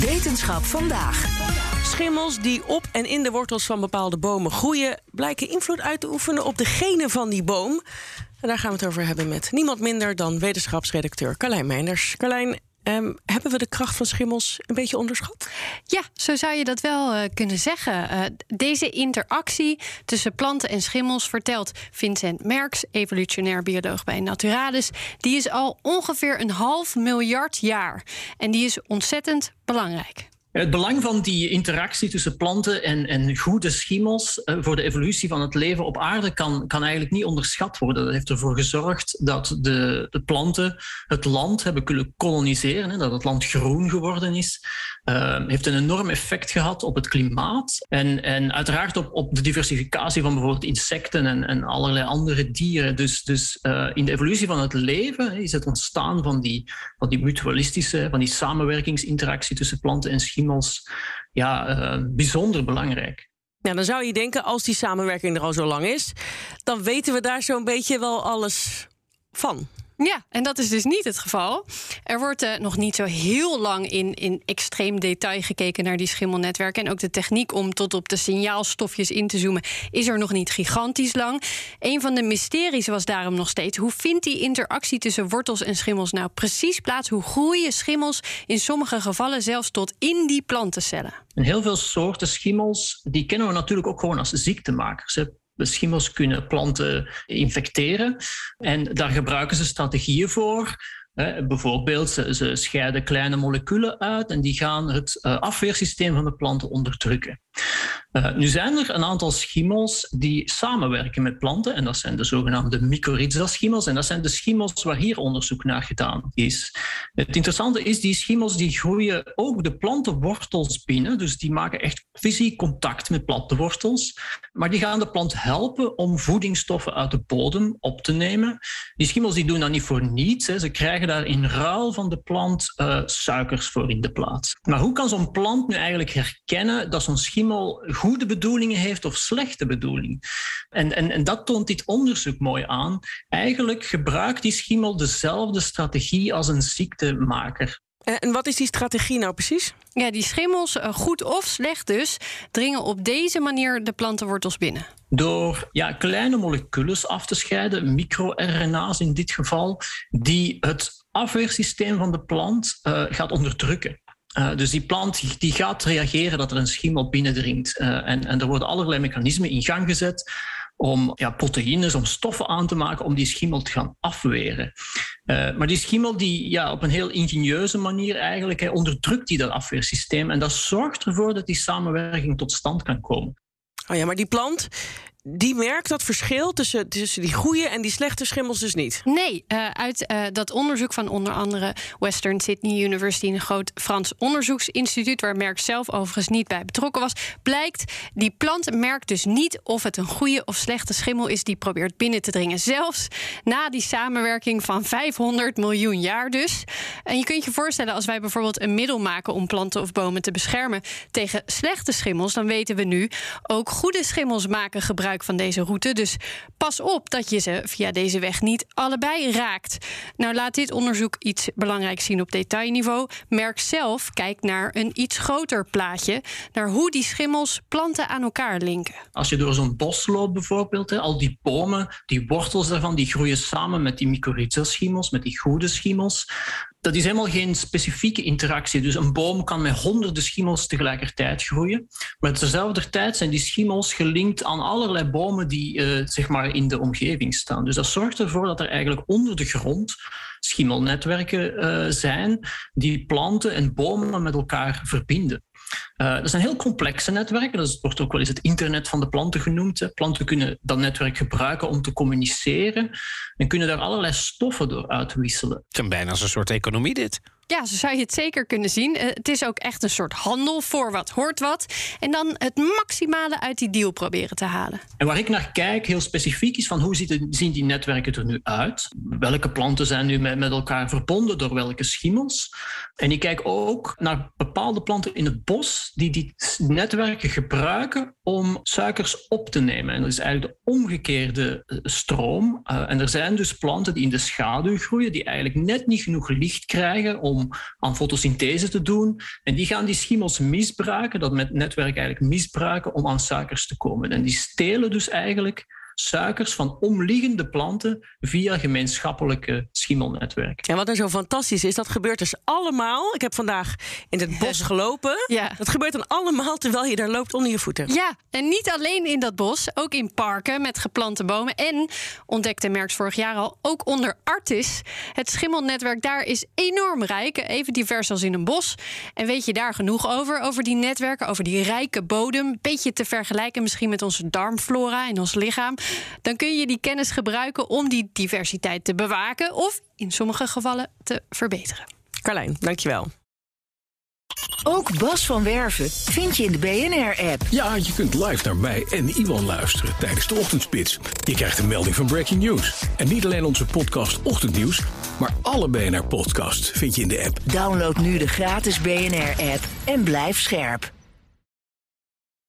Wetenschap vandaag. Schimmels die op en in de wortels van bepaalde bomen groeien, blijken invloed uit te oefenen op de genen van die boom. En daar gaan we het over hebben met niemand minder dan wetenschapsredacteur Carlijn Meinders. Carlijn, ehm, hebben we de kracht van schimmels een beetje onderschat? Ja, zo zou je dat wel uh, kunnen zeggen. Uh, deze interactie tussen planten en schimmels vertelt Vincent Merks, evolutionair bioloog bij Naturalis. Die is al ongeveer een half miljard jaar. En die is ontzettend belangrijk. Het belang van die interactie tussen planten en, en goede schimmels uh, voor de evolutie van het leven op aarde kan, kan eigenlijk niet onderschat worden. Dat heeft ervoor gezorgd dat de, de planten het land hebben kunnen koloniseren, dat het land groen geworden is. Uh, heeft een enorm effect gehad op het klimaat en, en uiteraard op, op de diversificatie van bijvoorbeeld insecten en, en allerlei andere dieren. Dus, dus uh, in de evolutie van het leven is het ontstaan van die, van die mutualistische, van die samenwerkingsinteractie tussen planten en schimmels ja, uh, bijzonder belangrijk. Ja, dan zou je denken, als die samenwerking er al zo lang is, dan weten we daar zo'n beetje wel alles van. Ja, en dat is dus niet het geval. Er wordt uh, nog niet zo heel lang in, in extreem detail gekeken naar die schimmelnetwerken. En ook de techniek om tot op de signaalstofjes in te zoomen is er nog niet gigantisch lang. Een van de mysteries was daarom nog steeds: hoe vindt die interactie tussen wortels en schimmels nou precies plaats? Hoe groeien schimmels in sommige gevallen zelfs tot in die plantencellen? En heel veel soorten schimmels die kennen we natuurlijk ook gewoon als ziektemakers. Schimmels kunnen planten infecteren en daar gebruiken ze strategieën voor. bijvoorbeeld, ze, ze, scheiden kleine moleculen uit en die gaan het uh, afweersysteem van de planten onderdrukken. Uh, nu zijn er een aantal schimmels die samenwerken met planten en dat zijn de zogenaamde mycorrhiza-schimmels en dat zijn de schimmels waar hier onderzoek naar gedaan is. Het interessante is, die schimmels die groeien ook de plantenwortels binnen, dus die maken echt fysiek contact met plantenwortels, maar die gaan de plant helpen om voedingsstoffen uit de bodem op te nemen. Die schimmels die doen dat niet voor niets, hè. ze krijgen daar in ruil van de plant uh, suikers voor in de plaats. Maar hoe kan zo'n plant nu eigenlijk herkennen dat zo'n schimmel goede bedoelingen heeft of slechte bedoelingen? En, en, en dat toont dit onderzoek mooi aan. Eigenlijk gebruikt die schimmel dezelfde strategie als een ziektemaker. En wat is die strategie nou precies? Ja, die schimmels, goed of slecht dus, dringen op deze manier de plantenwortels binnen. Door ja, kleine moleculen af te scheiden, microRNA's in dit geval, die het afweersysteem van de plant uh, gaat onderdrukken. Uh, dus die plant die gaat reageren dat er een schimmel binnendringt. Uh, en, en er worden allerlei mechanismen in gang gezet om ja, proteïnes, om stoffen aan te maken om die schimmel te gaan afweren. Uh, maar die schimmel die ja, op een heel ingenieuze manier eigenlijk onderdrukt die dat afweersysteem en dat zorgt ervoor dat die samenwerking tot stand kan komen. Oh ja, maar die plant die merkt dat verschil tussen, tussen die goede en die slechte schimmels dus niet. Nee, uh, uit uh, dat onderzoek van onder andere Western Sydney University, een groot Frans onderzoeksinstituut, waar Merck zelf overigens niet bij betrokken was, blijkt die plant merkt dus niet of het een goede of slechte schimmel is die probeert binnen te dringen. Zelfs na die samenwerking van 500 miljoen jaar dus. En je kunt je voorstellen, als wij bijvoorbeeld een middel maken om planten of bomen te beschermen tegen slechte schimmels, dan weten we nu ook goede schimmels maken gebruik van deze route. Dus pas op dat je ze via deze weg niet allebei raakt. Nou laat dit onderzoek iets belangrijks zien op detailniveau. Merk zelf kijkt naar een iets groter plaatje, naar hoe die schimmels planten aan elkaar linken. Als je door zo'n bos loopt bijvoorbeeld, hè, al die bomen, die wortels daarvan, die groeien samen met die mycorrhiza-schimmels, met die goede schimmels dat is helemaal geen specifieke interactie. Dus een boom kan met honderden schimmels tegelijkertijd groeien. Maar tezelfde tijd zijn die schimmels gelinkt aan allerlei bomen die uh, zeg maar in de omgeving staan. Dus dat zorgt ervoor dat er eigenlijk onder de grond schimmelnetwerken uh, zijn die planten en bomen met elkaar verbinden. Uh, dat zijn heel complexe netwerken. Dat wordt ook wel eens het internet van de planten genoemd. Planten kunnen dat netwerk gebruiken om te communiceren en kunnen daar allerlei stoffen door uitwisselen. Het is bijna als een soort economie dit. Ja, zo zou je het zeker kunnen zien. Eh, het is ook echt een soort handel voor wat hoort wat. En dan het maximale uit die deal proberen te halen. En waar ik naar kijk, heel specifiek, is van hoe zien die netwerken er nu uit? Welke planten zijn nu met, met elkaar verbonden door welke schimmels? En ik kijk ook naar bepaalde planten in het bos die die netwerken gebruiken om suikers op te nemen. En dat is eigenlijk de omgekeerde eh, stroom. Uh, en er zijn dus planten die in de schaduw groeien, die eigenlijk net niet genoeg licht krijgen om aan fotosynthese te doen. En die gaan die schimmels misbruiken, dat met netwerk eigenlijk misbruiken om aan suikers te komen. En die stelen dus eigenlijk suikers van omliggende planten via gemeenschappelijke schimmelnetwerken. En wat er zo fantastisch is, dat gebeurt dus allemaal. Ik heb vandaag in het bos gelopen. Ja. Dat gebeurt dan allemaal terwijl je daar loopt onder je voeten. Ja, en niet alleen in dat bos, ook in parken met geplante bomen. En, ontdekte Merks vorig jaar al, ook onder Artis. Het schimmelnetwerk daar is enorm rijk, even divers als in een bos. En weet je daar genoeg over, over die netwerken, over die rijke bodem? Beetje te vergelijken misschien met onze darmflora in ons lichaam dan kun je die kennis gebruiken om die diversiteit te bewaken of in sommige gevallen te verbeteren. Carlijn, dankjewel. Ook Bas van Werven vind je in de BNR-app. Ja, je kunt live naar mij en Iwan luisteren tijdens de ochtendspits. Je krijgt een melding van Breaking News. En niet alleen onze podcast Ochtendnieuws, maar alle BNR-podcasts vind je in de app. Download nu de gratis BNR-app en blijf scherp.